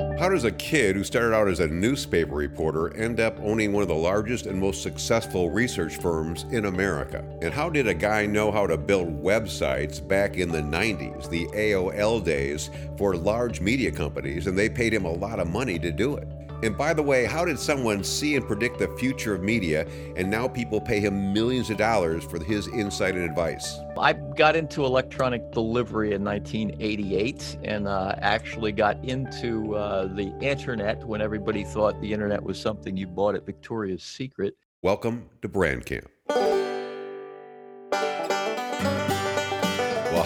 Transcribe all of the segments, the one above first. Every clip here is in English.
How does a kid who started out as a newspaper reporter end up owning one of the largest and most successful research firms in America? And how did a guy know how to build websites back in the 90s, the AOL days, for large media companies, and they paid him a lot of money to do it? And by the way, how did someone see and predict the future of media and now people pay him millions of dollars for his insight and advice? I got into electronic delivery in 1988 and uh, actually got into uh, the internet when everybody thought the internet was something you bought at Victoria's Secret. Welcome to Brand Camp.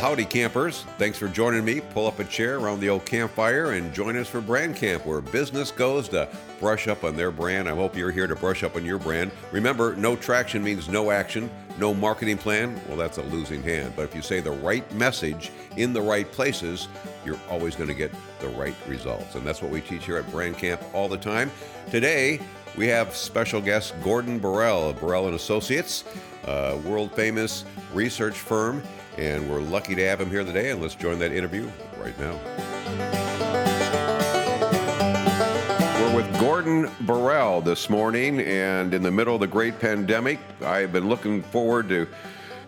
Howdy, campers. Thanks for joining me. Pull up a chair around the old campfire and join us for Brand Camp, where business goes to brush up on their brand. I hope you're here to brush up on your brand. Remember, no traction means no action. No marketing plan, well, that's a losing hand. But if you say the right message in the right places, you're always going to get the right results. And that's what we teach here at Brand Camp all the time. Today, we have special guest Gordon Borrell of Borrell and Associates, a world famous research firm and we're lucky to have him here today. And let's join that interview right now. We're with Gordon Borrell this morning, and in the middle of the great pandemic, I've been looking forward to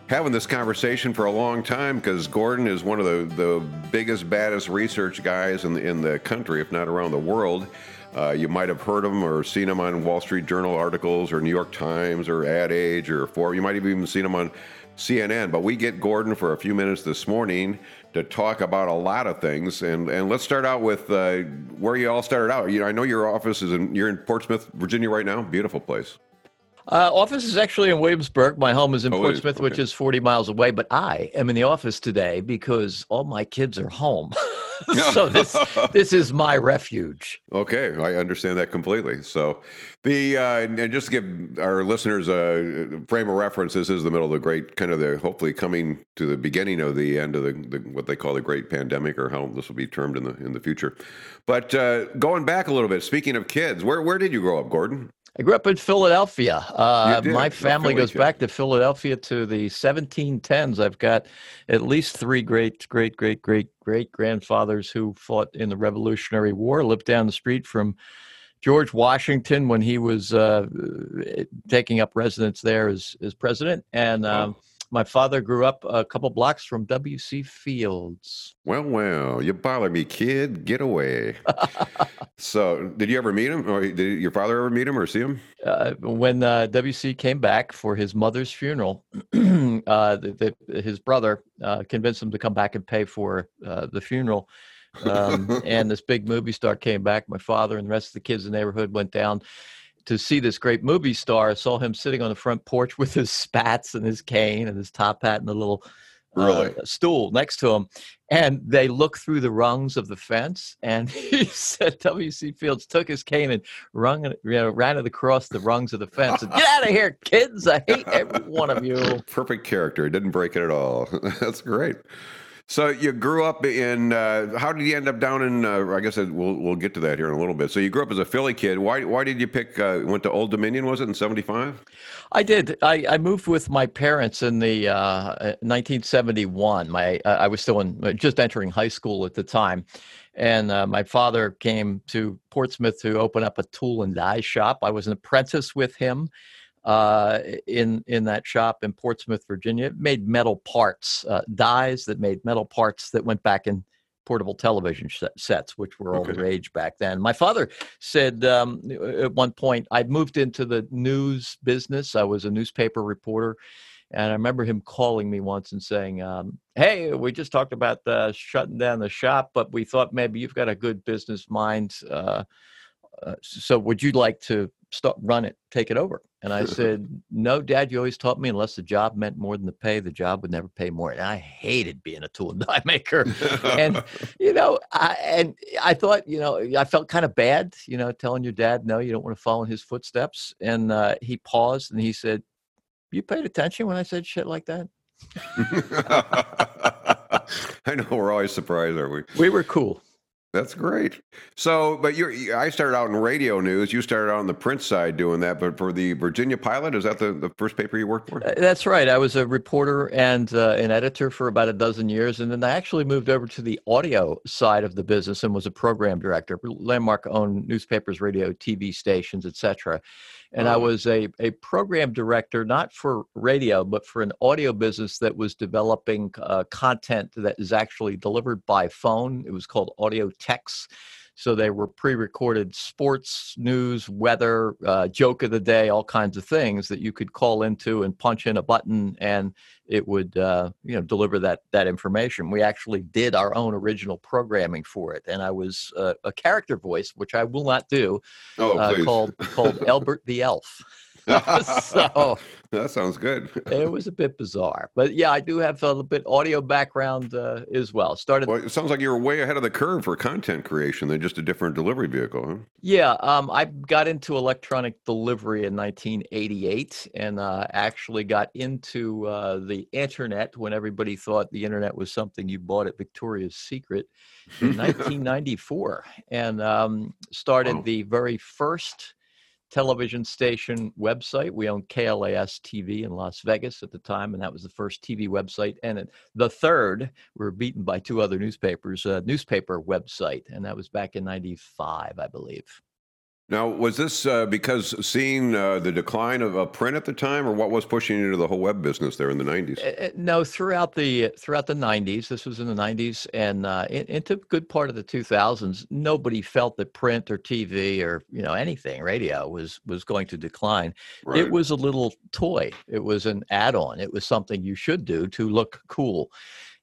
having this conversation for a long time because Gordon is one of the, the biggest, baddest research guys in the, in the country, if not around the world. Uh, you might have heard him or seen him on Wall Street Journal articles or New York Times or Ad Age or Four. You might have even seen him on CNN. But we get Gordon for a few minutes this morning to talk about a lot of things. And and let's start out with uh, where you all started out. You know, I know your office is in you're in Portsmouth, Virginia, right now. Beautiful place. Uh, office is actually in Williamsburg. My home is in oh, Portsmouth. Okay. which is 40 miles away. But I am in the office today because all my kids are home. so this this is my refuge. Okay, I understand that completely. So the uh, and just to give our listeners a frame of reference, this is the middle of the great kind of the hopefully coming to the beginning of the end of the, the what they call the great pandemic or how this will be termed in the in the future. But uh, going back a little bit, speaking of kids, where where did you grow up, Gordon? I grew up in Philadelphia. Uh, my family goes back to Philadelphia to the 1710s. I've got at least three great, great, great, great, great grandfathers who fought in the Revolutionary War, lived down the street from George Washington when he was uh, taking up residence there as, as president. And um, my father grew up a couple blocks from W.C. Fields. Well, well, you bother me, kid. Get away. so, did you ever meet him, or did your father ever meet him, or see him? Uh, when uh, W.C. came back for his mother's funeral, uh, the, the, his brother uh, convinced him to come back and pay for uh, the funeral. Um, and this big movie star came back. My father and the rest of the kids in the neighborhood went down to see this great movie star. I saw him sitting on the front porch with his spats and his cane and his top hat and a little really? uh, stool next to him. And they looked through the rungs of the fence, and he said W.C. Fields took his cane and rung, you know, ran it across the rungs of the fence. And, Get out of here, kids! I hate every one of you. Perfect character. Didn't break it at all. That's great. So you grew up in. Uh, how did you end up down in? Uh, I guess we'll we'll get to that here in a little bit. So you grew up as a Philly kid. Why why did you pick? Uh, went to Old Dominion? Was it in '75? I did. I, I moved with my parents in the 1971. Uh, my uh, I was still in uh, just entering high school at the time, and my father came to Portsmouth to open up a tool and die shop. I was an apprentice with him uh, in in that shop in Portsmouth, Virginia. It made metal parts, uh, dies that made metal parts that went back in portable television sets, which were all okay. the rage back then. My father said um, at one point, I moved into the news business. I was a newspaper reporter. And I remember him calling me once and saying, um, "Hey, we just talked about uh, shutting down the shop, but we thought maybe you've got a good business mind. Uh, uh, so would you like to start run it, take it over?" And I said, No, Dad, you always taught me unless the job meant more than the pay, the job would never pay more. And I hated being a tool and die maker. and, you know, I, and I thought, you know, I felt kind of bad, you know, telling your dad, no, you don't want to follow in his footsteps. And uh, he paused and he said, You paid attention when I said shit like that? I know we're always surprised, are we? We were cool. That's great. So, but you I started out in radio news. You started out on the print side doing that, but for the Virginia Pilot, is that the, the first paper you worked for? Uh, that's right. I was a reporter and uh, an editor for about a dozen years, and then I actually moved over to the audio side of the business and was a program director. Landmark owned newspapers, radio, TV stations, etc. And I was a, a program director, not for radio, but for an audio business that was developing uh, content that is actually delivered by phone. It was called Audio Text. So they were pre-recorded sports, news, weather, uh, joke of the day, all kinds of things that you could call into and punch in a button, and it would uh, you know deliver that that information. We actually did our own original programming for it, and I was uh, a character voice, which I will not do, oh, uh, called called Elbert the Elf. so that sounds good. it was a bit bizarre, but yeah, I do have a little bit audio background uh, as well. Started. Well, it sounds like you were way ahead of the curve for content creation than just a different delivery vehicle. Huh? Yeah, um, I got into electronic delivery in 1988, and uh, actually got into uh, the internet when everybody thought the internet was something you bought at Victoria's Secret in 1994, and um, started wow. the very first television station website. We owned KLAS TV in Las Vegas at the time, and that was the first TV website. And the third, we were beaten by two other newspapers, a newspaper website, and that was back in 95, I believe. Now, was this uh, because seeing uh, the decline of uh, print at the time, or what was pushing into the whole web business there in the '90s? Uh, uh, no, throughout the throughout the '90s, this was in the '90s, and uh, into a good part of the 2000s, nobody felt that print or TV or you know anything radio was was going to decline. Right. It was a little toy. It was an add-on. It was something you should do to look cool.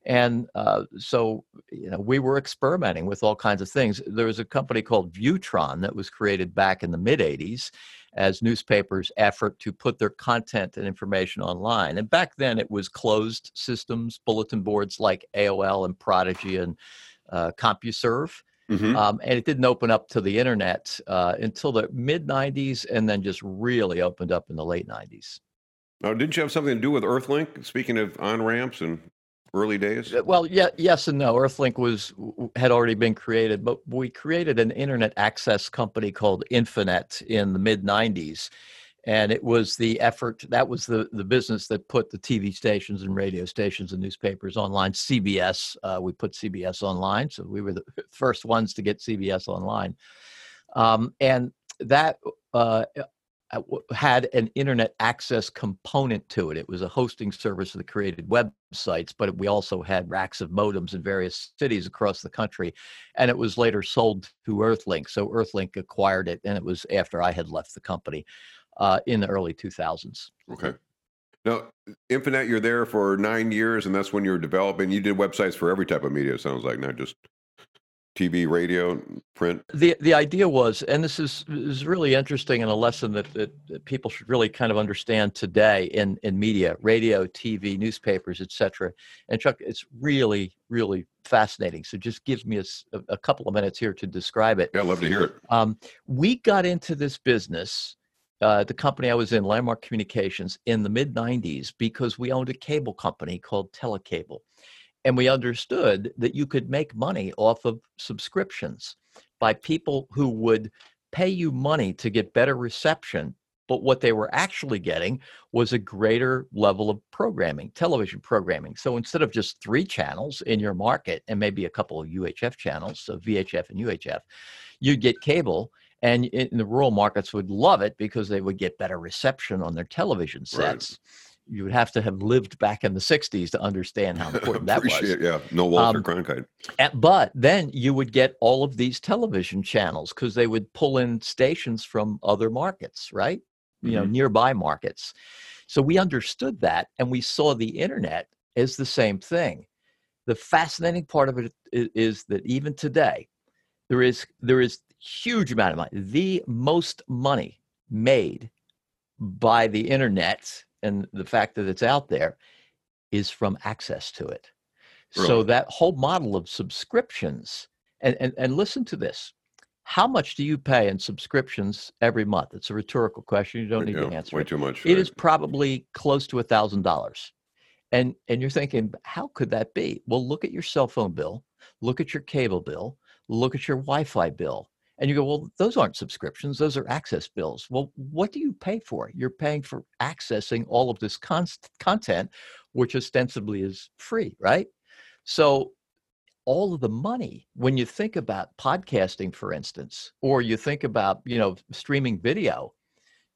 And uh, so, you know, we were experimenting with all kinds of things. There was a company called Viewtron that was created back in the mid 80s as newspapers' effort to put their content and information online. And back then, it was closed systems, bulletin boards like AOL and Prodigy and uh, CompuServe. Mm-hmm. Um, and it didn't open up to the internet uh, until the mid 90s and then just really opened up in the late 90s. Now, didn't you have something to do with Earthlink? Speaking of on ramps and early days? Uh, well, yeah, yes and no. Earthlink was had already been created, but we created an internet access company called Infinet in the mid '90s, and it was the effort that was the the business that put the TV stations and radio stations and newspapers online. CBS, uh, we put CBS online, so we were the first ones to get CBS online, um, and that uh, uh, had an internet access component to it. It was a hosting service that created websites, but we also had racks of modems in various cities across the country. And it was later sold to Earthlink. So Earthlink acquired it, and it was after I had left the company uh, in the early 2000s. Okay. Now, Infinet, you're there for nine years, and that's when you're developing. You did websites for every type of media, it sounds like, not just TV, radio, print? The the idea was, and this is is really interesting and a lesson that, that, that, people should really kind of understand today in in media, radio, TV, newspapers, etc. And Chuck, it's really really fascinating. So just give me a, a couple of minutes here to describe it. Yeah, I'd love to hear it. Um, we got into this business. Uh, the company I was in, Landmark Communications, in the mid 90s because we owned a cable company called Telecable and we understood that you could make money off of subscriptions by people who would pay you money to get better reception but what they were actually getting was a greater level of programming television programming. So instead of just three channels in your market and maybe a couple of uhf channels so vhf and uhf you'd get cable and in the rural markets would love it because they would get better reception on their television sets. right you would have to have lived back in the 60s to understand how important that was. It, Yeah, no Walter um, Cronkite. But then you would get all of these television channels because they would pull in stations from other markets, right? Mm-hmm. You know, mm-hmm. nearby markets. So we understood that and we saw the internet as the same thing. The fascinating part of it is, is that even today, there is there is huge amount of money, the most money made by the internet and the fact that it's out there is from access to it. Really? So that whole model of subscriptions, and, and, and listen to this. How much do you pay in subscriptions every month? It's a rhetorical question. You don't need yeah, to answer. Way it. too much. It right? is probably close to a thousand dollars. And and you're thinking, how could that be? Well, look at your cell phone bill, look at your cable bill, look at your Wi-Fi bill. And you go, well, those aren't subscriptions; those are access bills. Well, what do you pay for? You're paying for accessing all of this con- content, which ostensibly is free, right? So all of the money when you think about podcasting for instance or you think about you know streaming video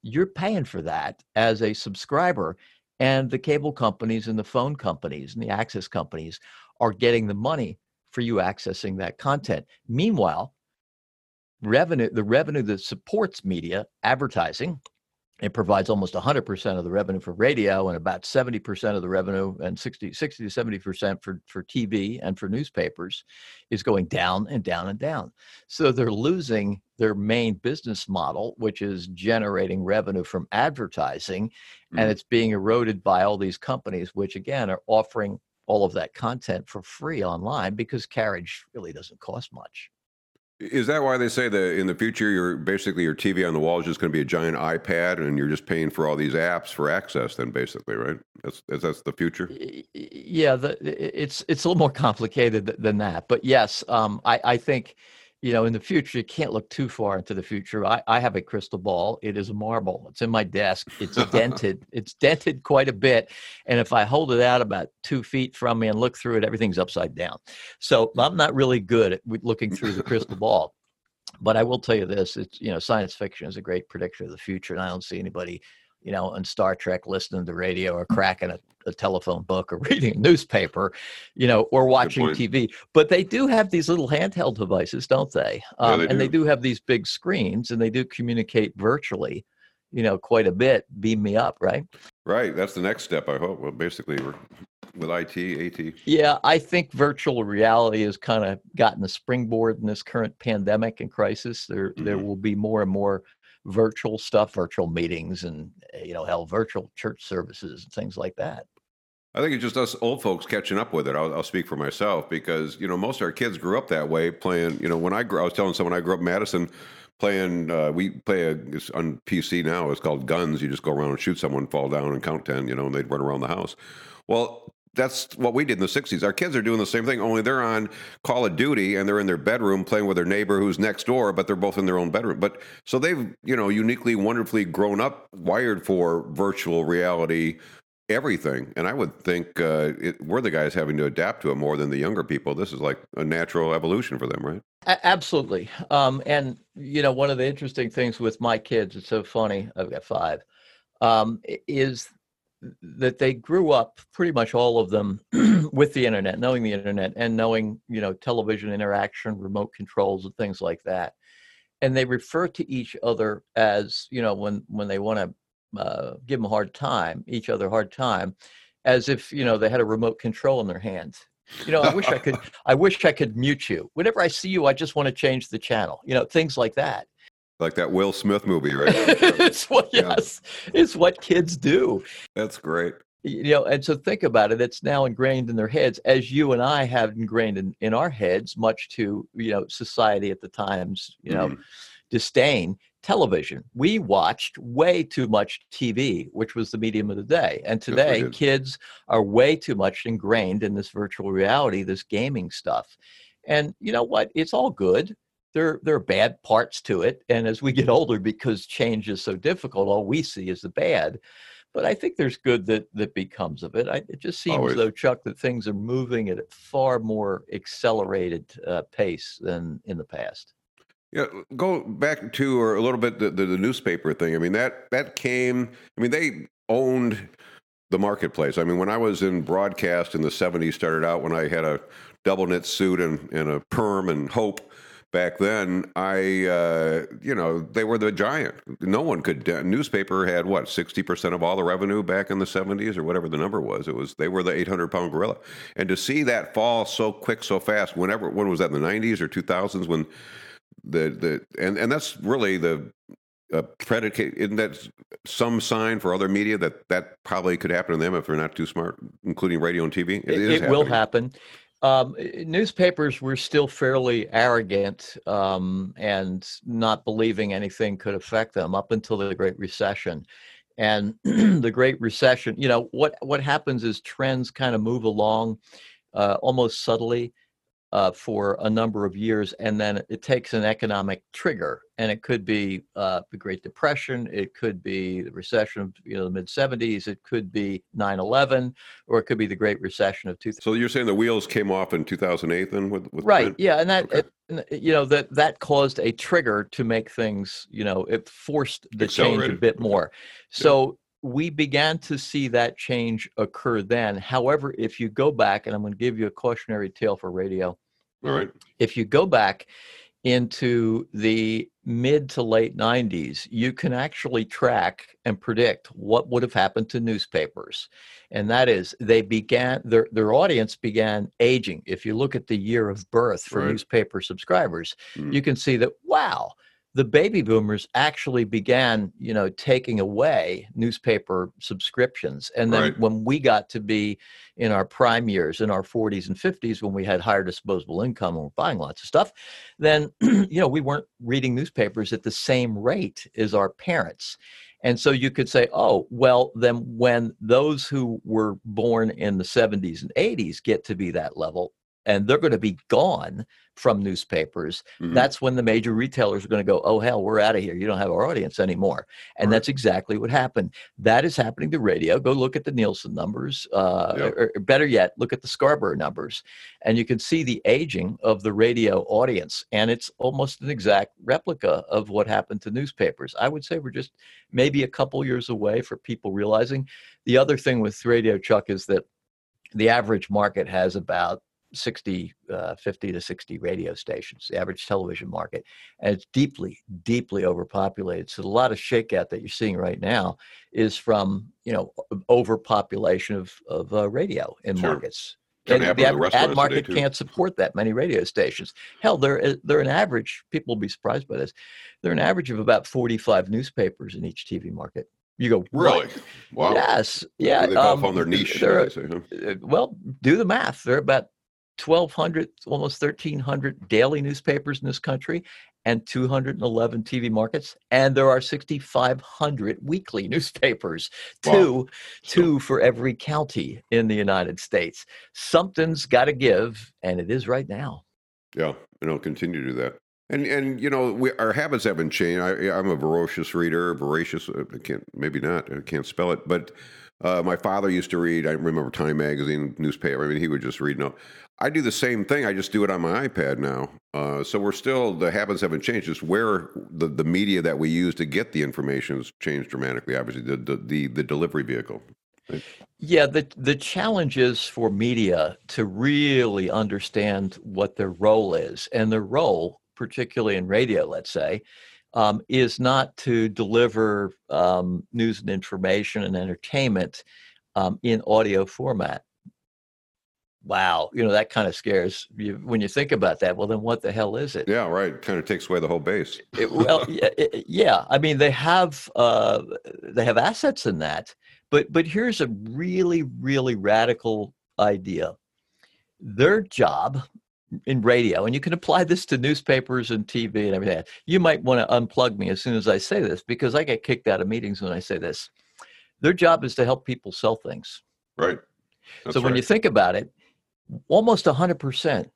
you're paying for that as a subscriber and the cable companies and the phone companies and the access companies are getting the money for you accessing that content meanwhile revenue the revenue that supports media advertising it provides almost 100% of the revenue for radio and about 70% of the revenue and 60, 60 to 70% for, for TV and for newspapers is going down and down and down. So they're losing their main business model, which is generating revenue from advertising, mm-hmm. and it's being eroded by all these companies, which again are offering all of that content for free online because carriage really doesn't cost much. Is that why they say that in the future, you're basically your TV on the wall is just going to be a giant iPad, and you're just paying for all these apps for access? Then, basically, right? That's that's the future. Yeah, the, it's it's a little more complicated than that, but yes, um, I I think you know, in the future, you can't look too far into the future. I, I have a crystal ball. It is a marble. It's in my desk. It's dented. it's dented quite a bit. And if I hold it out about two feet from me and look through it, everything's upside down. So I'm not really good at looking through the crystal ball. But I will tell you this: it's you know, science fiction is a great predictor of the future, and I don't see anybody you know, on Star Trek, listening to radio or cracking a, a, telephone book or reading a newspaper, you know, or watching TV. But they do have these little handheld devices, don't they? Um, yeah, they and they do have these big screens and they do communicate virtually, you know, quite a bit. Beam me up, right? Right. That's the next step, I hope. Well, basically, we're with IT, AT. Yeah, I think virtual reality has kind of gotten a springboard in this current pandemic and crisis. There, mm-hmm. there will be more and more virtual stuff, virtual meetings, and eh, you know, hell, virtual church services and things like that. I think it's just us old folks catching up with it. I'll, I'll, speak for myself because you know most of our kids grew up that way, playing. You know, when I grew, I was telling someone I grew up in Madison, playing. Uh, we play a, on PC now. It's called Guns. You just go around and shoot someone, fall down, and count ten. You know, and they'd run around the house. Well, that's what we did in the 60s. Our kids are doing the same thing, only they're on Call of Duty and they're in their bedroom playing with their neighbor who's next door, but they're both in their own bedroom. But so they've, you know, uniquely, wonderfully grown up, wired for virtual reality, everything. And I would think uh, it, we're the guys having to adapt to it more than the younger people. This is like a natural evolution for them, right? A- absolutely. Um, and, you know, one of the interesting things with my kids, it's so funny, I've got five, um, is that they grew up pretty much all of them with the internet knowing the internet and knowing you know television interaction remote controls and things like that. And they refer to each other as you know when when they want to uh, give them a hard time each other hard time as if you know they had a remote control in their hands. You know i wish i could i wish i could mute you. Whenever i see you i just want to change the channel you know things like that like that Will Smith movie, right? it's what yes, yeah. it's what kids do. That's great. You know, and so think about it. It's now ingrained in their heads, as you and I have ingrained in, in our heads, much to you know society at the times, you know, mm-hmm. disdain television. We watched way too much TV, which was the medium of the day. And today, yes, kids are way too much ingrained in this virtual reality, this gaming stuff. And you know what? It's all good there there are bad parts to it and as we get older because change is so difficult all we see is the bad but i think there's good that that becomes of it I, it just seems Always. though chuck that things are moving at a far more accelerated uh, pace than in the past yeah, go back to or a little bit the, the, the newspaper thing. I mean that that came. I mean they owned the marketplace. I mean when I was in broadcast in the '70s, started out when I had a double knit suit and, and a perm and hope back then, I, uh, you know, they were the giant. No one could. Uh, newspaper had what sixty percent of all the revenue back in the seventies or whatever the number was. It was they were the eight hundred pound gorilla, and to see that fall so quick, so fast. Whenever when was that in the nineties or two thousands when the the and and that's really the uh, predicate isn't that some sign for other media that that probably could happen to them if they're not too smart including radio and tv it, it, it will happen um, newspapers were still fairly arrogant um, and not believing anything could affect them up until the Great Recession. And the Great Recession, you know, what what happens is trends kind of move along uh, almost subtly. Uh, for a number of years, and then it takes an economic trigger, and it could be uh, the Great Depression, it could be the recession of you know the mid '70s, it could be 9/11, or it could be the Great Recession of 2000. So you're saying the wheels came off in 2008 then with, with right? Yeah, and that Okay. it, you know that that caused a trigger to make things you know it forced the change a bit more. So we began to see that change occur then. However, if you go back, and I'm going to give you a cautionary tale for radio All right. if you go back into the mid to late 90s, you can actually track and predict what would have happened to newspapers. And that is, they began, their, their audience began aging. If you look at the year of birth for Right. newspaper subscribers, Mm. you can see that, wow, the baby boomers actually began, you know, taking away newspaper subscriptions. And then Right. when we got to be in our prime years, in our 40s and 50s, when we had higher disposable income and we're buying lots of stuff, then, you know, we weren't reading newspapers at the same rate as our parents. And so you could say, oh, well, then when those who were born in the 70s and 80s get to be that level, and they're going to be gone from newspapers, Mhm. that's when the major retailers are going to go, oh, hell, we're out of here. You don't have our audience anymore. And Right. that's exactly what happened. That is happening to radio. Go look at the Nielsen numbers, uh, Yeah. or, or better yet, look at the Scarborough numbers, and you can see the aging of the radio audience. And it's almost an exact replica of what happened to newspapers. I would say we're just maybe a couple years away for people realizing. The other thing with radio, Chuck, is that the average market has about 60, uh, 50 to 60 radio stations, the average television market. And it's deeply, deeply overpopulated. So a lot of shakeout that you're seeing right now is from, you know, overpopulation of, of uh, radio in Sure. markets. And the the ad, ad restaurants today, market can't support that many radio stations. Hell, they're uh, they're an average. People will be surprised by this. They're an average of about 45 newspapers in each TV market. You go "What?" Really? Wow. Yes. Yeah. They um, found their niche. they're- say, huh? uh, well, do the math. There are about 1,200, almost 1,300 daily newspapers in this country and 211 TV markets. And there are 6,500 weekly newspapers, Wow. two, two for every county in the United States. Something's got to give, and it is right now. Yeah, and I'll continue to do that. And and you know, we, our habits haven't changed. I, I'm a voracious reader, voracious. uh, I can't maybe not. I can't spell it, but uh, my father used to read. I remember Time magazine, newspaper. I mean, he would just read. No, I do the same thing. I just do it on my iPad now. Uh, so we're still the habits haven't changed. Just where the, the media that we use to get the information has changed dramatically. Obviously, the the the, the delivery vehicle. Yeah, the the challenge is for media to really understand what their role is, and their role, particularly in radio, let's say, um, is not to deliver um, news and information and entertainment um, in audio format. Wow, you know that kind of scares you when you think about that. Well, then what the hell is it? Yeah, right. Kind of takes away the whole base. It- well, yeah, it- yeah. I mean, they have uh, they have assets in that, but but here's a really really radical idea. Their job in radio, and you can apply this to newspapers and TV and everything. You might want to unplug me as soon as I say this because I get kicked out of meetings when I say this. Their job is to help people sell things. Right. That's so when you think about it, almost 100%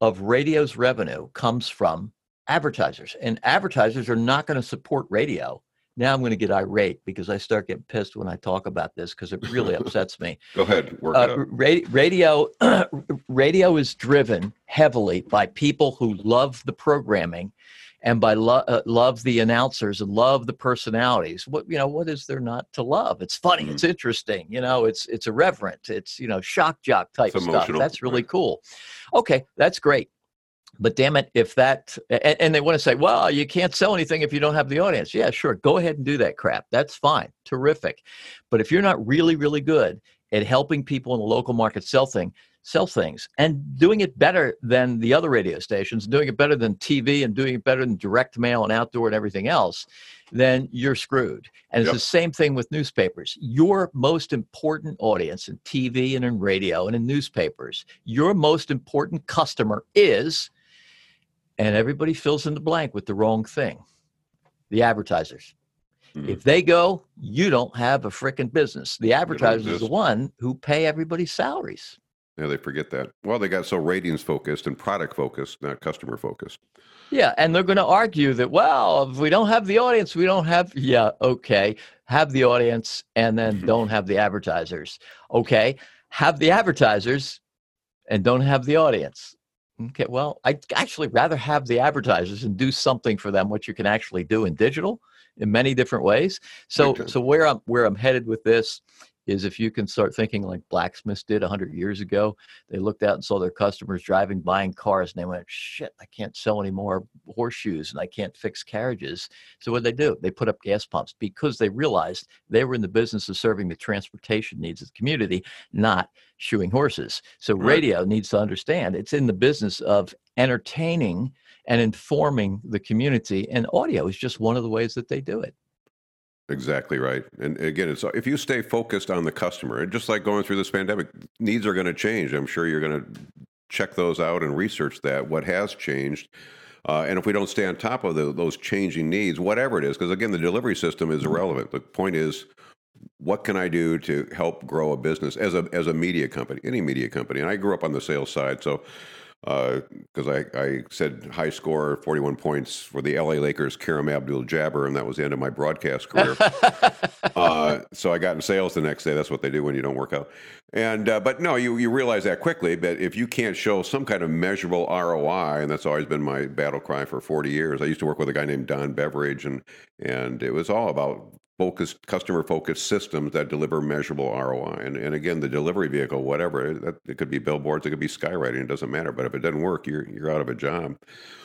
of radio's revenue comes from advertisers, and advertisers are not going to support radio. Now I'm going to get irate because I start getting pissed when I talk about this because it really upsets me. go ahead, work Uh, ra- radio, radio is driven heavily by people who love the programming, and by lo- uh, love the announcers and love the personalities. What you know, what is there not to love? It's funny, Mhm. it's interesting. You know, it's it's irreverent. It's you know, shock jock type It's stuff. emotional, That's really right. cool. Okay, that's great. But damn it, if that and, and they want to say, well, you can't sell anything if you don't have the audience. Yeah, sure, go ahead and do that crap. That's fine, terrific. But if you're not really, really good at helping people in the local market sell thing, sell things, and doing it better than the other radio stations, doing it better than TV, and doing it better than direct mail and outdoor and everything else, then you're screwed. And it's the same thing with newspapers. Your most important audience in TV and in radio and in newspapers, your most important customer is, and everybody fills in the blank with the wrong thing the advertisers. Mhm. If they go, you don't have a frickin' business. The advertisers are the one who pay everybody's salaries. Yeah, they forget that. Well, they got so ratings focused and product focused, not customer focused. Yeah, and they're going to argue that well, if we don't have the audience, we don't have. Yeah, okay, have the audience, and then mm-hmm. don't have the advertisers. Okay, have the advertisers, and don't have the audience. Okay, well, I'd actually rather have the advertisers and do something for them, what you can actually do in digital in many different ways. So, so where I'm where I'm headed with this is if you can start thinking like blacksmiths did 100 years ago they looked out and saw their customers driving buying cars and they went shit i can't sell any more horseshoes and i can't fix carriages. So what they do they put up gas pumps because they realized they were in the business of serving the transportation needs of the community not shoeing horses. So right. radio needs to understand it's in the business of entertaining and informing the community and audio is just one of the ways that they do it Exactly right. And again, it's if you stay focused on the customer, and just like going through this pandemic, needs are going to change. I'm sure you're going to check those out and research that what has changed. Uh, and if we don't stay on top of the, those changing needs, whatever it is, because again, the delivery system is mm-hmm. irrelevant. The point is, what can I do to help grow a business as a as a media company, any media company? And I grew up on the sales side, so because uh, I, I said high score, 41 points for the LA Lakers, Kareem Abdul-Jabbar, and that was the end of my broadcast career. uh, so I got in sales the next day. That's what they do when you don't work out. And uh, but no, you you realize that quickly. But if you can't show some kind of measurable ROI, and that's always been my battle cry for 40 years. I used to work with a guy named Don Beveridge, and and it was all about focused customer focused systems that deliver measurable ROI. And, and again, the delivery vehicle, whatever, it, it could be billboards, it could be skywriting, it doesn't matter. But if it doesn't work, you're you're out of a job.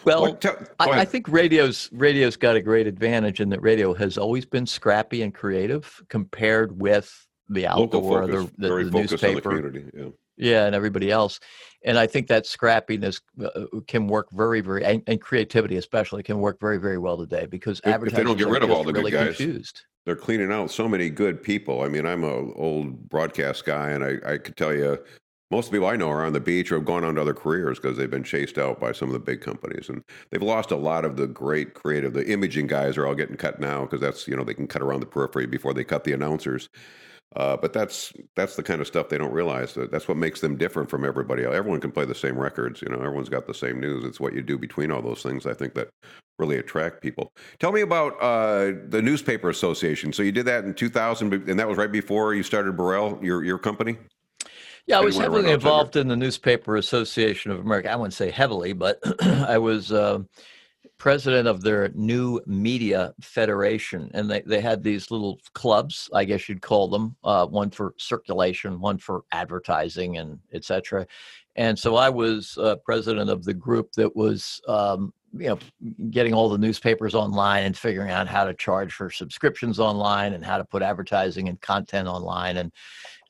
Well, I, I, think radio's radio's got a great advantage in that radio has always been scrappy and creative compared with the outdoor, focus, the, the, the newspaper. The yeah. yeah, and everybody else. And I think that scrappiness uh, uh, can work very, very, and, and, creativity especially can work very, very well today because if, advertisers if they don't get rid of all the really good guys. Confused they're cleaning out so many good people. I mean, I'm a old broadcast guy, and I, I could tell you most people I know are on the beach or have gone on to other careers because they've been chased out by some of the big companies, and they've lost a lot of the great creative. The imaging guys are all getting cut now because that's you know they can cut around the periphery before they cut the announcers. Uh, but that's that's the kind of stuff they don't realize. That that's what makes them different from everybody else. Everyone can play the same records. You know, everyone's got the same news. It's what you do between all those things. I think that really attract people. Tell me about uh, the newspaper association. So you did that in 2000, and that was right before you started Borrell, your your company. Yeah, I was heavily involved in the Newspaper Association of America. I wouldn't say heavily, but I was. Uh, president of their new media federation and they, they had these little clubs i guess you'd call them uh, one for circulation one for advertising and etc and so i was uh, president of the group that was um, you know getting all the newspapers online and figuring out how to charge for subscriptions online and how to put advertising and content online and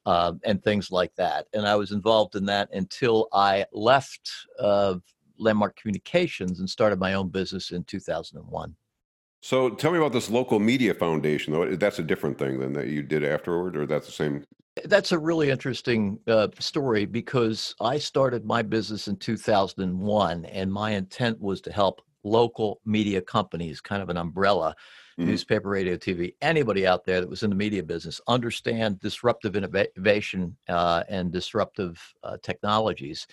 uh, and things like that. And i was involved in that until i left uh, Landmark Communications and started my own business in 2001. So tell me about this local media foundation, though. That's a different thing than that you did afterward, or that's the same? That's a really interesting uh, story because I started my business in 2001, and my intent was to help local media companies, kind of an umbrella, mm-hmm. newspaper, radio, TV, anybody out there that was in the media business, understand disruptive innovation uh, and disruptive uh, technologies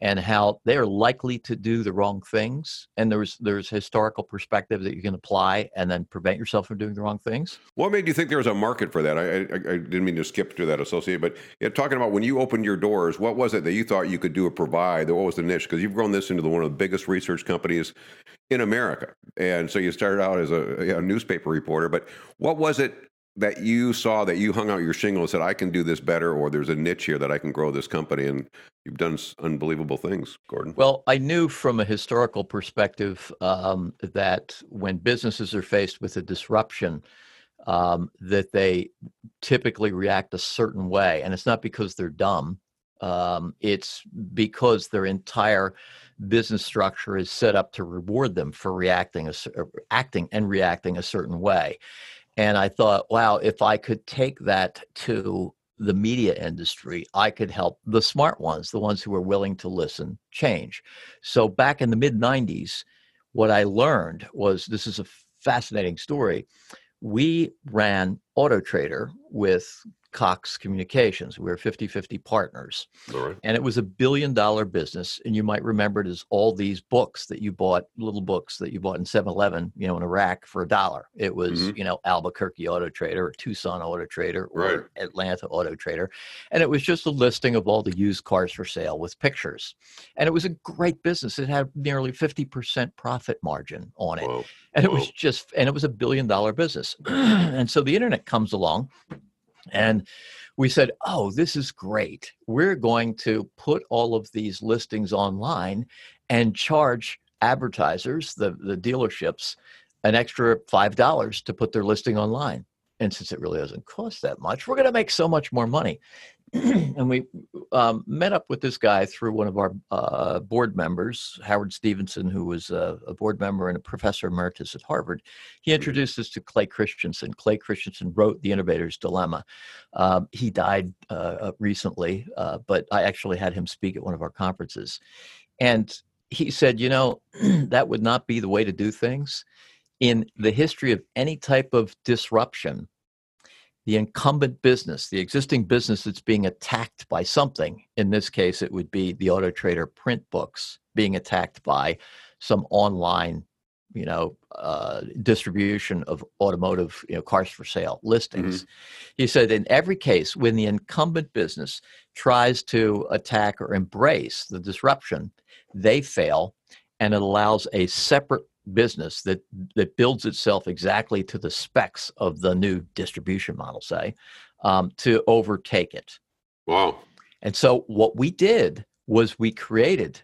and how they are likely to do the wrong things and there's there's historical perspective that you can apply and then prevent yourself from doing the wrong things. What made you think there was a market for that? I, I, I didn't mean to skip to that associate but yeah, talking about when you opened your doors what was it that you thought you could do or provide what was the niche? Because you've grown this into the, one of the biggest research companies in america and so you started out as a, a newspaper reporter but what was it that you saw that you hung out your shingle and said, I can do this better, or there's a niche here that I can grow this company? And you've done unbelievable things, Gordon. Well, I knew from a historical perspective um, that when businesses are faced with a disruption, um, that they typically react a certain way. And it's not because they're dumb, um, it's because their entire business structure is set up to reward them for reacting, a, acting and reacting a certain way. And I thought, wow, if I could take that to the media industry, I could help the smart ones, the ones who are willing to listen, change. So back in the mid 90s, what I learned was this is a fascinating story. We ran Auto Trader with Cox Communications. We were 50 50 partners. And it was a billion dollar business. And you might remember it as all these books that you bought, little books that you bought in 7 Eleven, you know, in rack for a dollar. It was, mm-hmm. you know, Albuquerque Auto Trader or Tucson Auto Trader or right. Atlanta Auto Trader. And it was just a listing of all the used cars for sale with pictures. And it was a great business. It had nearly 50% profit margin on it. Whoa. And Whoa. it was just, and it was a billion dollar business. and so the internet comes along and we said, oh, this is great. We're going to put all of these listings online and charge advertisers, the, the dealerships, an extra $5 to put their listing online. And since it really doesn't cost that much, we're going to make so much more money. and we um, met up with this guy through one of our uh, board members, Howard Stevenson, who was a, a, board member and a professor emeritus at Harvard. He introduced us to Clay Christensen. Clay Christensen wrote The Innovator's Dilemma. Um, he died uh, uh recently, uh, but I actually had him speak at one of our conferences. And he said, you know, that would not be the way to do things. In the history of any type of disruption, the incumbent business, the existing business that's being attacked by something. In this case, it would be the Auto Trader print books being attacked by some online, you know, uh, distribution of automotive, you know, cars for sale listings. Mm-hmm. He said in every case, when the incumbent business tries to attack or embrace the disruption, they fail, and it allows a separate business that that builds itself exactly to the specs of the new distribution model, say, um, to overtake it. Wow! And so what we did was we created.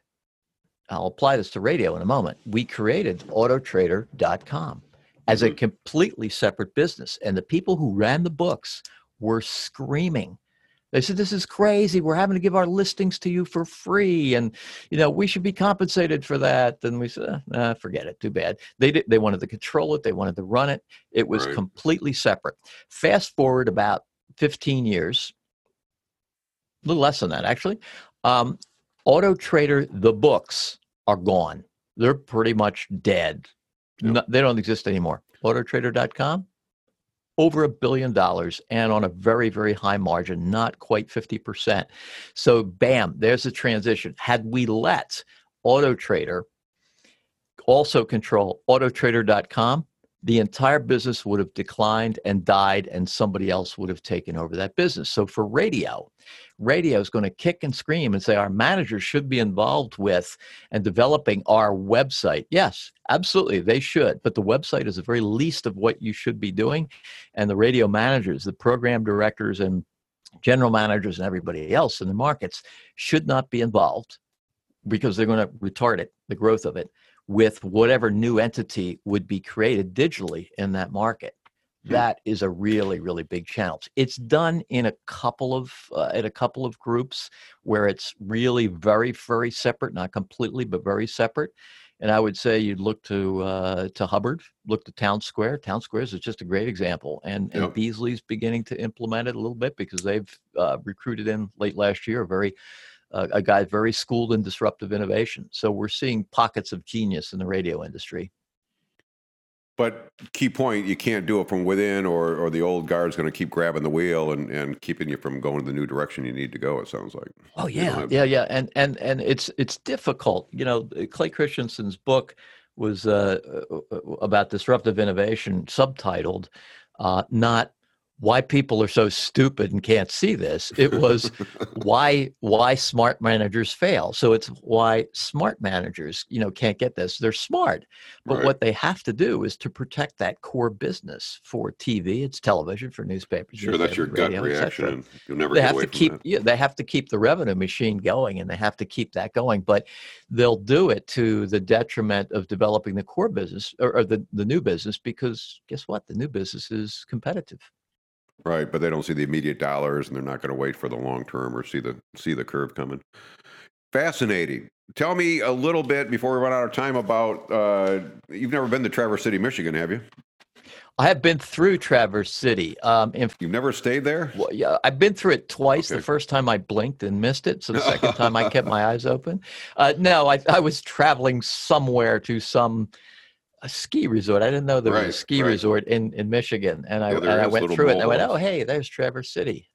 I'll apply this to radio in a moment. We created Autotrader.com as mm-hmm. a completely separate business, and the people who ran the books were screaming they said, This is crazy. We're having to give our listings to you for free. And, you know, we should be compensated for that. And we said, ah, forget it. Too bad. They, did, they wanted to control it, they wanted to run it. It was right. completely separate. Fast forward about 15 years, a little less than that, actually. Um, Auto Trader, the books are gone. They're pretty much dead. Yep. No, they don't exist anymore. Autotrader.com, over a billion dollars and on a very, very high margin, not quite 50%. So, bam, there's a transition. Had we let Auto Trader also control autotrader.com, the entire business would have declined and died, and somebody else would have taken over that business. So, for radio, radio is going to kick and scream and say our managers should be involved with and developing our website. Yes, absolutely, they should. But the website is the very least of what you should be doing. And the radio managers, the program directors, and general managers, and everybody else in the markets should not be involved because they're going to retard it, the growth of it, with whatever new entity would be created digitally in that market. Hmm. that is a really really big challenge it's done in a couple of uh, at a couple of groups where it's really very very separate not completely but very separate and i would say you'd look to uh, to hubbard look to Townsquare Townsquare is just a great example and, and yep. beasley's beginning to implement it a little bit because they've uh, recruited in late last year a very uh, a guy very schooled in disruptive innovation so we're seeing pockets of genius in the radio industry but key point, you can't do it from within, or or the old guard's going to keep grabbing the wheel and, and keeping you from going the new direction you need to go. It sounds like. Oh yeah, have... yeah, yeah, and and and it's it's difficult. You know, Clay Christensen's book was uh, uh, uh about disruptive innovation, subtitled uh, "Not why people are so stupid and can't see this it was why why smart managers fail. So it's why smart managers you know can't get this. They're smart but right. what they have to do is to protect that core business for tv it's television for newspapers sure that's your radio, gut reaction you'll never they have to keep that. yeah they have to keep the revenue machine going and they have to keep that going but they'll do it to the detriment of developing the core business or, or the, the new business because guess what? The new business is competitive Right, but they don't see the immediate dollars, and they're not going to wait for the long term or see the see the curve coming. Fascinating. Tell me a little bit before we run out of time about. Uh, you've never been to Traverse City, Michigan, have you? I have been through Traverse City. Um, if, You've never stayed there? Well, yeah, I've been through it twice. Okay. The first time I blinked and missed it. So the second time I kept my eyes open. Uh, no, I, I was traveling somewhere to some a ski resort. I didn't know there Right, was a ski right. resort in, in Michigan. And I Yeah, and I went through it and I went, oh hey, there's Traverse City.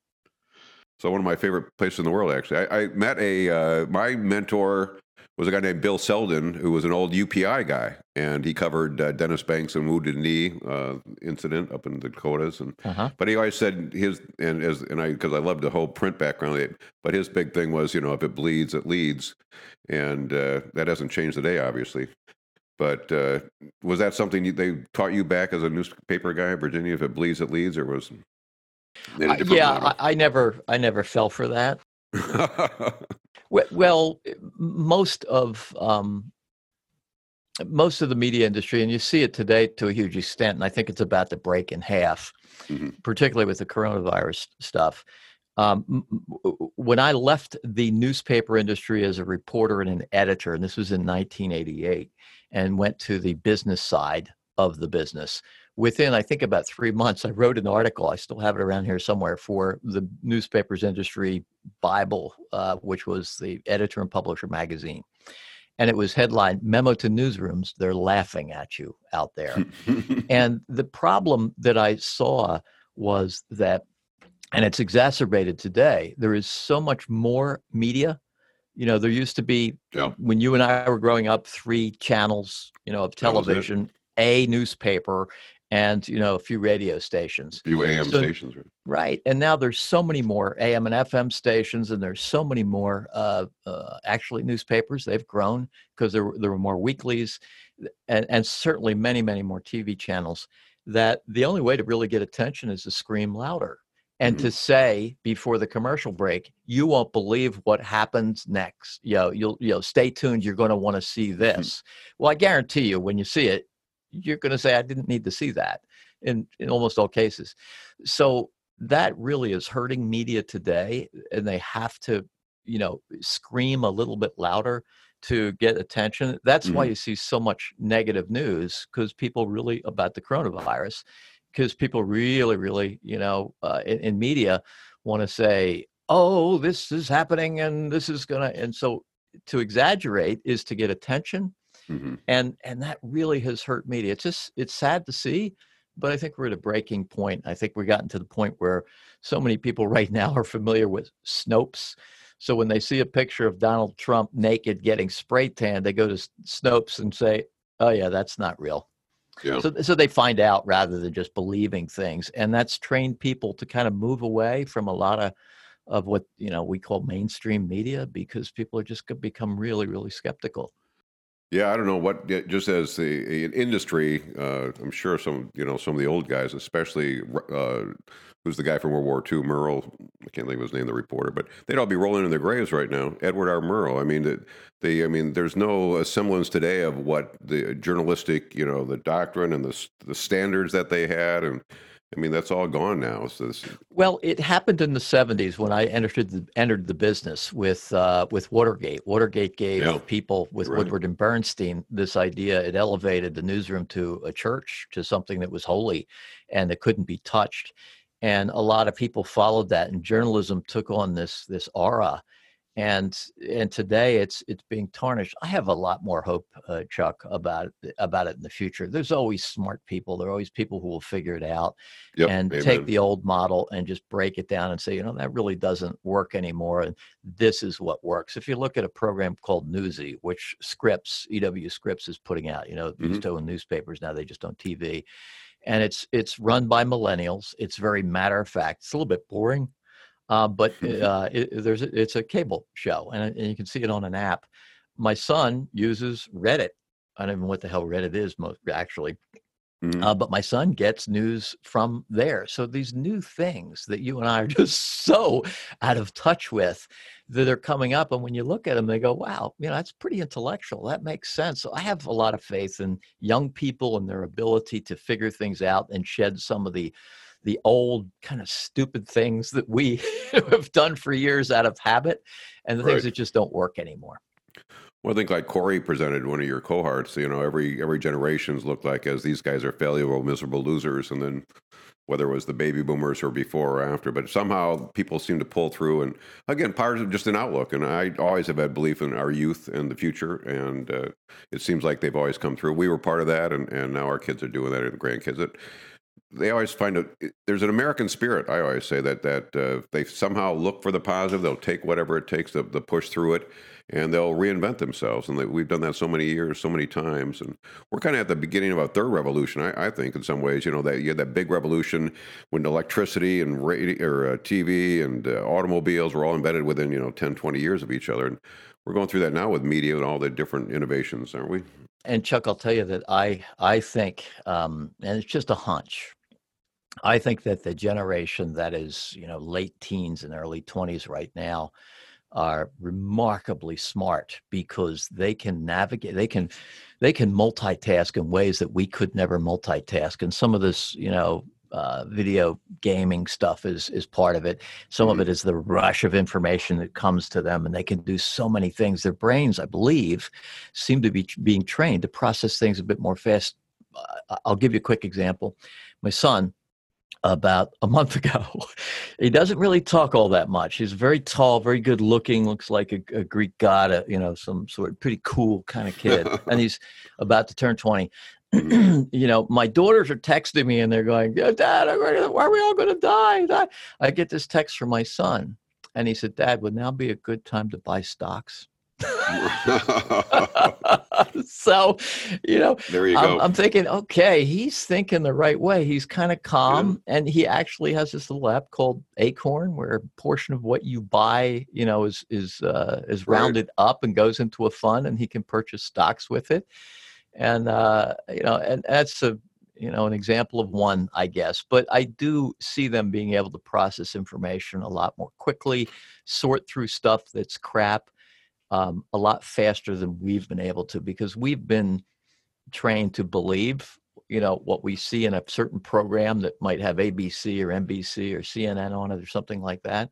So one of my favorite places in the world, actually. I, I met a uh, my mentor was a guy named Bill Selden, who was an old UPI guy, and he covered uh, Dennis Banks and Wounded Knee uh, incident up in the Dakotas, and Uh-huh. but he always said his and as and I because I loved the whole print background, but his big thing was you know if it bleeds it leads, and uh, that hasn't changed today, obviously. But uh, was that something you, they taught you back as a newspaper guy, in Virginia? If it bleeds, it leads, or was Uh, yeah. I, I never I never fell for that. We- Well, most of um, most of the media industry, and you see it today to a huge extent, and I think it's about to break in half, Mhm. particularly with the coronavirus stuff. Um, m- m- w- when I left the newspaper industry as a reporter and an editor, and this was in 1988, and went to the business side of the business, within I think about three months, I wrote an article. I still have it around here somewhere for the newspapers industry Bible, uh, which was the editor and publisher magazine. And it was headlined Memo to Newsrooms, they're laughing at you out there. and the problem that I saw was that, and it's exacerbated today, there is so much more media. You know, there used to be, Yeah. when you and I were growing up, three channels, you know, of That was it. television, a newspaper, and, you know, a few radio stations. few AM So- stations, right? Right. And now there's so many more AM and FM stations, and there's so many more uh, uh, actually newspapers. They've grown because there, there were more weeklies and, and certainly many, many more TV channels. That the only way to really get attention is to scream louder and to say before the commercial break, you won't believe what happens next. You know, you'll, you know, stay tuned. You're going to want to see this. Well, I guarantee you, when you see it, you're going to say, I didn't need to see that in, in almost all cases. So that really is hurting media today. And they have to, you know, scream a little bit louder to get attention. That's why Mhm. you see so much negative news because people really about the coronavirus, because people really, really, you know, uh, in, in media want to say, oh, this is happening and this is going to, and so to exaggerate is to get attention hmm and and that really has hurt media. It's just it's sad to see but i think we're at a breaking point. I think we've gotten to the point where so many people right now are familiar with snopes. So when they see a picture of donald trump naked getting spray tanned they go to snopes and say oh yeah that's not real So, so they find out rather than just believing things and that's trained people to kind of move away from a lot of of what you know we call mainstream media because people are just become really really skeptical Yeah, I don't know what. Just as the an industry, uh, I'm sure some you know some of the old guys, especially uh, who's the guy from World War II, Murrow. I can't think of his name, the reporter, but they'd all be rolling in their graves right now. Edward R. Murrow. I mean, that they. I mean, there's no semblance today of what the journalistic, you know, the doctrine and the the standards that they had, and I mean, that's all gone now. So this, Well, it happened in the '70s when I entered the entered the business with uh, with Watergate. Watergate gave Yeah. people with Right. Woodward and Bernstein this idea. It elevated the newsroom to a church, to something that was holy, and that couldn't be touched. And a lot of people followed that, and journalism took on this this aura. And and today it's it's being tarnished. I have a lot more hope, uh, Chuck, about it, about it in the future. There's always smart people. There are always people who will figure it out yep, and amen. take the old model and just break it down and say, you know, that really doesn't work anymore. And this is what works. If you look at a program called Newsy, which Scripps, EW Scripps is putting out, you know, Mhm. used to own newspapers, now they just own TV. And it's it's run by millennials. It's very matter of fact. It's a little bit boring, uh, but uh, it, there's a, it's a cable show, and, and you can see it on an app. My son uses Reddit. I don't even know what the hell Reddit is, most actually. Mhm. Uh, but my son gets news from there. So these new things that you and I are just so out of touch with that are coming up. And when you look at them, they go, wow, you know, that's pretty intellectual. That makes sense. So I have a lot of faith in young people and their ability to figure things out and shed some of the the old kind of stupid things that we have done for years out of habit and the Right. things that just don't work anymore. Well, I think like Corey presented one of your cohorts. You know, every every generations look like as these guys are failure, miserable losers, and then whether it was the baby boomers or before or after, but somehow people seem to pull through. And again, part of just an outlook. And I always have had belief in our youth and the future, and uh, it seems like they've always come through. We were part of that, and, and now our kids are doing that, and grandkids. It, they always find a there's an American spirit. I always say that that uh, they somehow look for the positive. They'll take whatever it takes to, to push through it and they'll reinvent themselves. And they, we've done that so many years, so many times. And we're kind of at the beginning of a third revolution, I, I think, in some ways. You know, that you had that big revolution when electricity and radio, or uh, TV and uh, automobiles were all embedded within, you know, 10, 20 years of each other. And we're going through that now with media and all the different innovations, aren't we? And Chuck, I'll tell you that I I think, um, and it's just a hunch. I think that the generation that is, you know, late teens and early 20s right now, are remarkably smart because they can navigate they can they can multitask in ways that we could never multitask and some of this you know uh, video gaming stuff is is part of it some mm-hmm. of it is the rush of information that comes to them and they can do so many things their brains i believe seem to be being trained to process things a bit more fast uh, i'll give you a quick example my son about a month ago. he doesn't really talk all that much. He's very tall, very good looking, looks like a, a Greek god, a, you know, some sort of pretty cool kind of kid. and he's about to turn 20. Mm-hmm. you know, my daughters are texting me and they're going, Dad, why are we all going to die? I get this text from my son. And he said, Dad, would now be a good time to buy stocks? so, you know, there you I'm, go. I'm thinking, okay, he's thinking the right way. He's kind of calm, yeah. and he actually has this little app called Acorn, where a portion of what you buy, you know, is is uh, is rounded right. up and goes into a fund, and he can purchase stocks with it. And uh, you know, and that's a you know an example of one i guess but i do see them being able to process information a lot more quickly sort through stuff that's crap um, a lot faster than we've been able to because we've been trained to believe you know what we see in a certain program that might have abc or nbc or cnn on it or something like that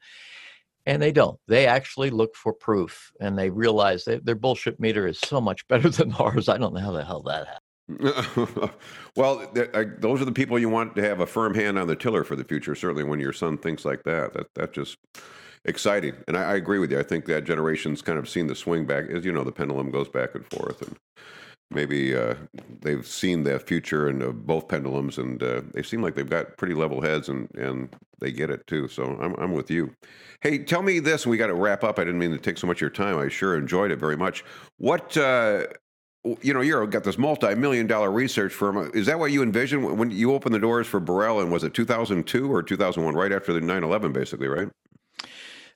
and they don't they actually look for proof and they realize that their bullshit meter is so much better than ours i don't know how the hell that happened well, those are the people you want to have a firm hand on the tiller for the future. Certainly, when your son thinks like that, that that just exciting. And I, I, agree with you. I think that generation's kind of seen the swing back. As you know, the pendulum goes back and forth, and maybe uh, they've seen the future in uh, both pendulums, and uh, they seem like they've got pretty level heads, and and they get it too. So I'm I'm with you. Hey, tell me this, we got to wrap up. I didn't mean to take so much of your time. I sure enjoyed it very much. What uh, you know, you've got this multi-million dollar research firm. Is that what you envisioned when you opened the doors for Borrell? And was it 2002 or 2001, right after the 9/11, basically, right?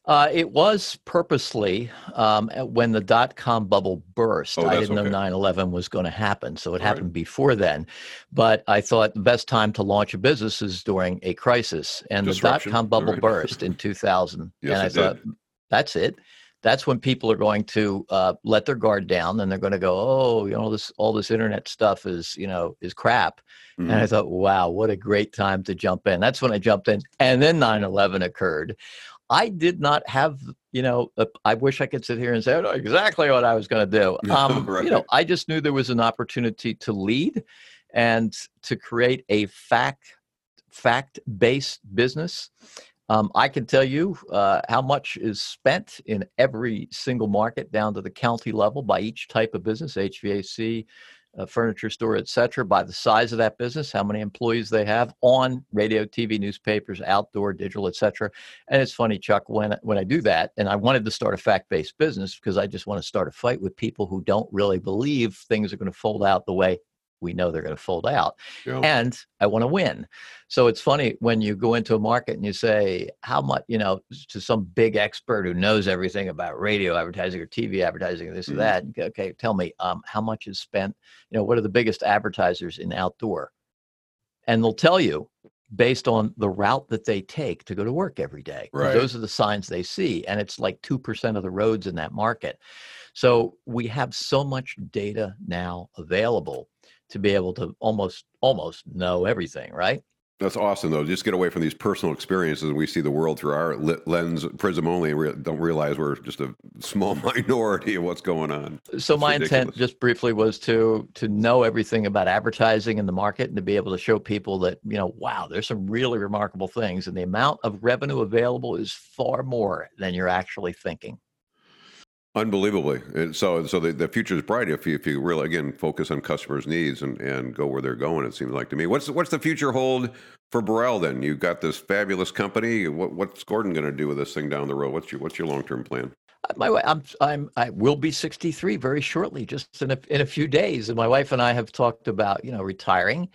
Uh, it was purposely um, when the dot com bubble burst. Oh, I didn't okay. know 9 11 was going to happen. So it All happened right. before then. But I thought the best time to launch a business is during a crisis. And the dot com bubble right. burst in 2000. yes, and I thought, did. that's it. That's when people are going to uh, let their guard down and they're going to go, oh, you know, this all this internet stuff is, you know, is crap. Mm-hmm. And I mm-hmm. thought, wow, what a great time to jump in. That's when I jumped in. And then 9 11 occurred. I did not have, you know, a, I wish I could sit here and say, know exactly what I was going to do. Um, right. You know, I just knew there was an opportunity to lead and to create a fact fact based business. Um, I can tell you uh, how much is spent in every single market down to the county level by each type of business, HVAC, a furniture store, etc., by the size of that business, how many employees they have on radio, TV, newspapers, outdoor, digital, etc. And it's funny, Chuck, when when I do that, and I wanted to start a fact-based business because I just want to start a fight with people who don't really believe things are going to fold out the way we know they're going to fold out. Yeah. And I want to win. So it's funny when you go into a market and you say, how much, you know, to some big expert who knows everything about radio advertising or TV advertising or this mm-hmm. or that. Okay, tell me, um, how much is spent? You know, what are the biggest advertisers in outdoor? And they'll tell you based on the route that they take to go to work every day. Right. Those are the signs they see. And it's like 2% of the roads in that market. So we have so much data now available to be able to almost almost know everything, right? That's awesome, though. Just get away from these personal experiences, and we see the world through our lens, prism only, and re- don't realize we're just a small minority of what's going on. So, it's my ridiculous. intent, just briefly, was to to know everything about advertising in the market, and to be able to show people that you know, wow, there's some really remarkable things, and the amount of revenue available is far more than you're actually thinking. Unbelievably, and so so the, the future is bright if you if you really again focus on customers' needs and, and go where they're going. It seems like to me. What's what's the future hold for Borrell? Then you've got this fabulous company. What, what's Gordon going to do with this thing down the road? What's your what's your long term plan? Uh, my I'm I'm I will be 63 very shortly, just in a in a few days, and my wife and I have talked about you know retiring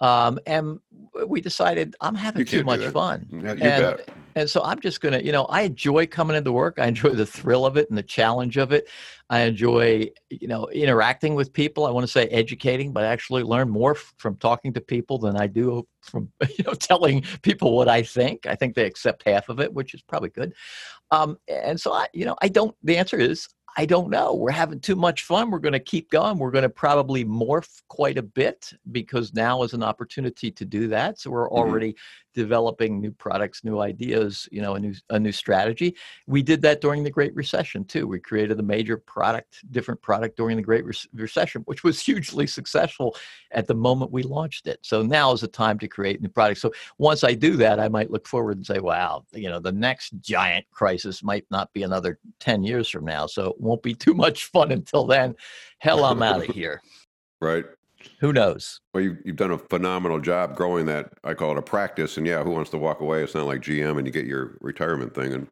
um, and we decided I'm having too much fun. Yeah, and, bet. And so I'm just going to, you know, I enjoy coming into work. I enjoy the thrill of it and the challenge of it. I enjoy, you know, interacting with people. I want to say educating, but I actually learn more from talking to people than I do from, you know, telling people what I think. I think they accept half of it, which is probably good. Um, and so I, you know, I don't, the answer is I don't know. We're having too much fun. We're going to keep going. We're going to probably morph quite a bit because now is an opportunity to do that. So we're mm-hmm. already developing new products, new ideas, you know, a new a new strategy. We did that during the Great Recession too. We created a major product, different product during the Great Re- Recession, which was hugely successful at the moment we launched it. So now is the time to create new products. So once I do that, I might look forward and say, wow, you know, the next giant crisis might not be another 10 years from now. So it won't be too much fun until then. Hell, I'm out of here. Right. Who knows? Well, you've, you've done a phenomenal job growing that. I call it a practice. And yeah, who wants to walk away? It's not like GM and you get your retirement thing. And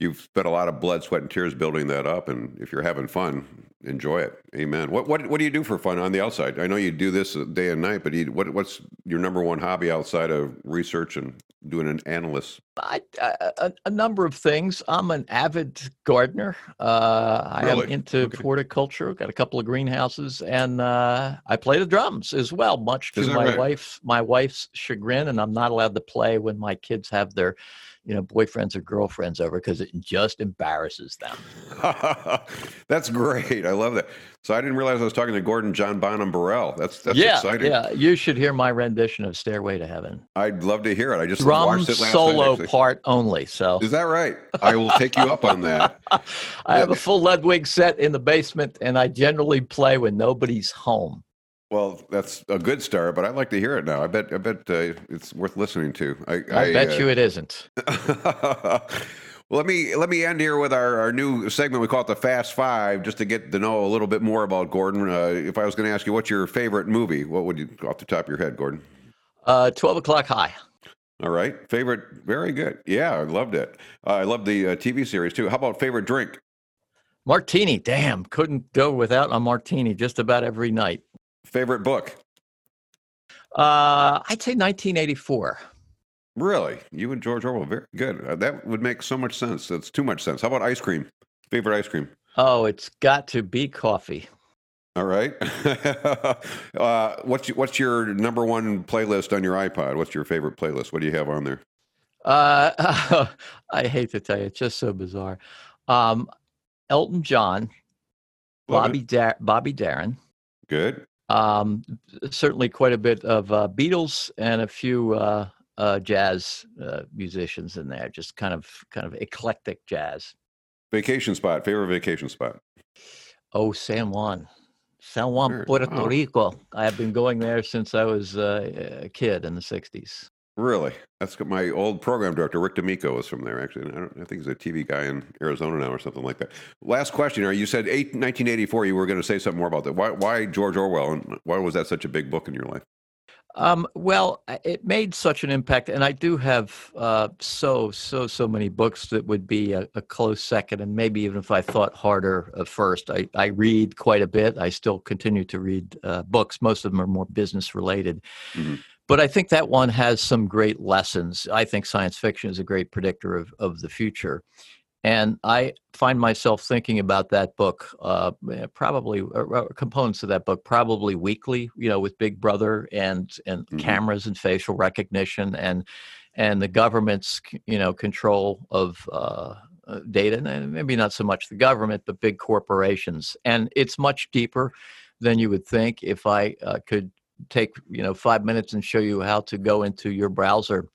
you've spent a lot of blood, sweat, and tears building that up. And if you're having fun, enjoy it. Amen. What what what do you do for fun on the outside? I know you do this day and night, but you, what what's your number one hobby outside of research and doing an analyst? I, a, a, number of things. I'm an avid gardener. Uh, I really? am into okay. horticulture. Got a couple of greenhouses, and uh, I play the drums as well. Much to my right? wife's my wife's chagrin, and I'm not allowed to play when my kids have their you know, boyfriends or girlfriends over because it just embarrasses them. that's great. I love that. So I didn't realize I was talking to Gordon John Bonham Borrell. That's that's yeah, exciting. Yeah, you should hear my rendition of Stairway to Heaven. I'd love to hear it. I just Drum watched it last solo night, part only. So is that right? I will take you up on that. I have a full Ludwig set in the basement, and I generally play when nobody's home. Well, that's a good start, but I'd like to hear it now. I bet, I bet uh, it's worth listening to. I, I, I bet uh, you it isn't. well, let me let me end here with our, our new segment. We call it the Fast Five, just to get to know a little bit more about Gordon. Uh, if I was going to ask you, what's your favorite movie? What would you off the top of your head, Gordon? Uh, Twelve o'clock high. All right, favorite. Very good. Yeah, I loved it. Uh, I love the uh, TV series too. How about favorite drink? Martini. Damn, couldn't go without a martini just about every night. Favorite book? Uh, I'd say 1984. Really? You and George Orwell, very good. Uh, that would make so much sense. That's too much sense. How about ice cream? Favorite ice cream? Oh, it's got to be coffee. All right. uh, what's what's your number one playlist on your iPod? What's your favorite playlist? What do you have on there? Uh, I hate to tell you, it's just so bizarre. Um, Elton John, Love Bobby da- Bobby Darin. Good. Um, certainly, quite a bit of uh, Beatles and a few uh, uh, jazz uh, musicians in there. Just kind of kind of eclectic jazz. Vacation spot. Favorite vacation spot. Oh, San Juan. San Juan, sure. Puerto. Rico. I have been going there since I was uh, a kid in the 60s. Really? That's my old program director, Rick D'Amico, was from there, actually. I, I, think he's a TV guy in Arizona now or something like that. Last question. You said eight, 1984, you were going to say something more about that. Why, why George Orwell, and why was that such a big book in your life? Um, well, it made such an impact, and I do have uh, so so so many books that would be a, a, close second, and maybe even if I thought harder at first. I, I read quite a bit. I still continue to read uh, books. Most of them are more business related. Mm-hmm. But I think that one has some great lessons. I think science fiction is a great predictor of, of the future. And I find myself thinking about that book, uh, eh, probably uh, components of that book, probably weekly. You know, with Big Brother and and mm-hmm. cameras and facial recognition and and the government's you know control of uh, uh data, and maybe not so much the government, but big corporations. And it's much deeper than you would think. If I uh, could take you know five minutes and show you how to go into your browser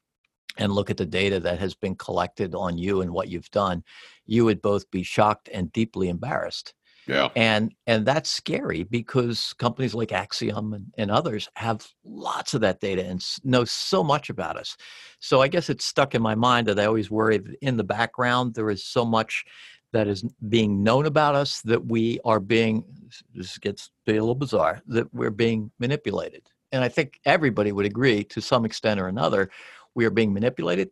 and look at the data that has been collected on you and what you've done, you would both be shocked and deeply embarrassed. Yeah. And and that's scary because companies like Acxiom and, and others have lots of that data and know so much about us. So I guess it's stuck in my mind that I always worry that in the background there is so much that is being known about us that we are being this gets a little bizarre that we're being manipulated. And I think everybody would agree to some extent or another we are being manipulated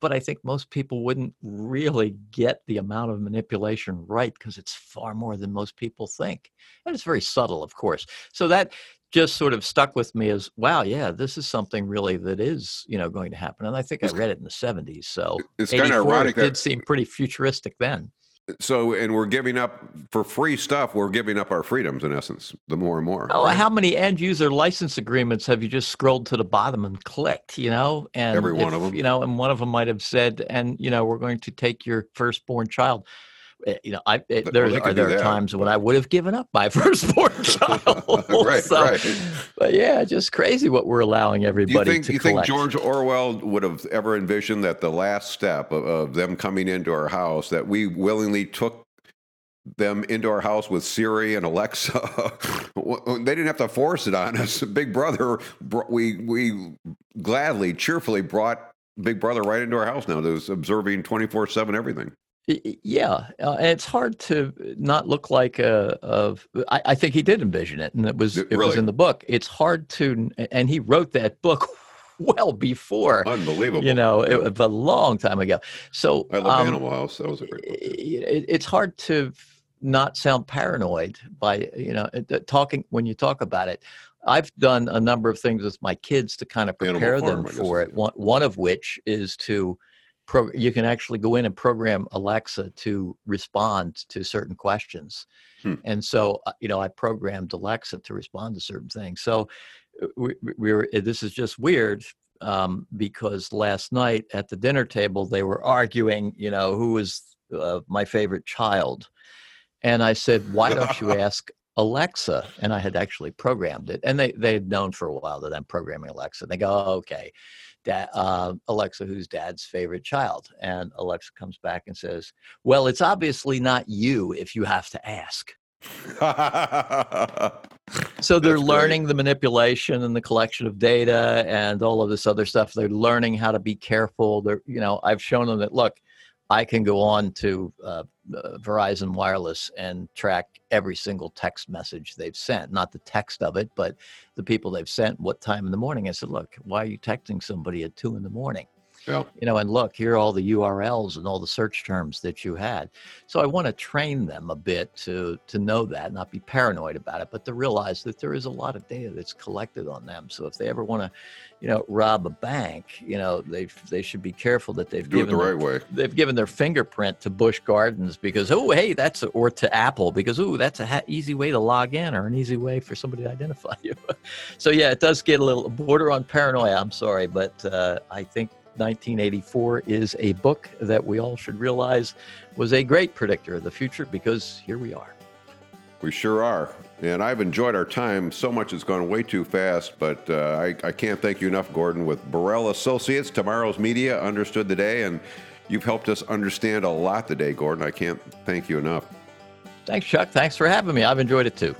but I think most people wouldn't really get the amount of manipulation right because it's far more than most people think. And it's very subtle, of course. So that just sort of stuck with me as wow, yeah, this is something really that is, you know, going to happen. And I think I read it in the 70s. So it's kind of ironic. It did seem pretty futuristic then so and we're giving up for free stuff we're giving up our freedoms in essence the more and more oh right? how many end user license agreements have you just scrolled to the bottom and clicked you know? And every one if, of them you know and one of them might have said and you know we're going to take your firstborn child you know, I it, eh, there well, are there are times when I would have given up my firstborn child. right, so, right. But yeah, just crazy what we're allowing everybody do you think, to you collect. think George Orwell would have ever envisioned that the last step of, of them coming into our house that we willingly took them into our house with Siri and Alexa. they didn't have to force it on us. Big Brother, we we gladly, cheerfully brought Big Brother right into our house now. That was observing twenty four seven everything. Yeah, uh, it's hard to not look like a. Of I, I, think he did envision it, and it was it really? was in the book. It's hard to, and he wrote that book well before. Unbelievable. You know, yeah. it, a long time ago. So I love um, Animal House. That was a great book. It, it's hard to not sound paranoid by you know talking when you talk about it. I've done a number of things with my kids to kind of prepare them for it. One, one of which is to pro, you can actually go in and program Alexa to respond to certain questions. Hmm. And so, uh, you know, I programmed Alexa to respond to certain things. So uh, we, we were, uh, this is just weird um, because last night at the dinner table, they were arguing, you know, who was uh, my favorite child. And I said, why don't you ask Alexa? And I had actually programmed it. And they, they had known for a while that I'm programming Alexa. They go, oh, okay da- uh, Alexa, who's dad's favorite child? And Alexa comes back and says, Well, it's obviously not you if you have to ask. so they're That's learning great. the manipulation and the collection of data and all of this other stuff. They're learning how to be careful. They're, you know, I've shown them that, look, I can go on to uh, uh, Verizon Wireless and track every single text message they've sent. Not the text of it, but the people they've sent, what time in the morning. I said, look, why are you texting somebody at two in the morning? Yeah. You know, and look, here are all the URLs and all the search terms that you had. So I want to train them a bit to to know that, not be paranoid about it, but to realize that there is a lot of data that's collected on them. So if they ever want to, you know, rob a bank, you know, they they should be careful that they've Do given the their, right way. They've given their fingerprint to Busch Gardens because oh hey that's a, or to Apple because oh that's a ha- easy way to log in or an easy way for somebody to identify you. so yeah, it does get a little border on paranoia. I'm sorry, but uh, I think 1984 is a book that we all should realize was a great predictor of the future because here we are. We sure are. And I've enjoyed our time. So much has gone way too fast, but uh, I, I can't thank you enough, Gordon, with Borrell Associates, tomorrow's media, understood the day, and you've helped us understand a lot today, Gordon. I can't thank you enough. Thanks, Chuck. Thanks for having me. I've enjoyed it too.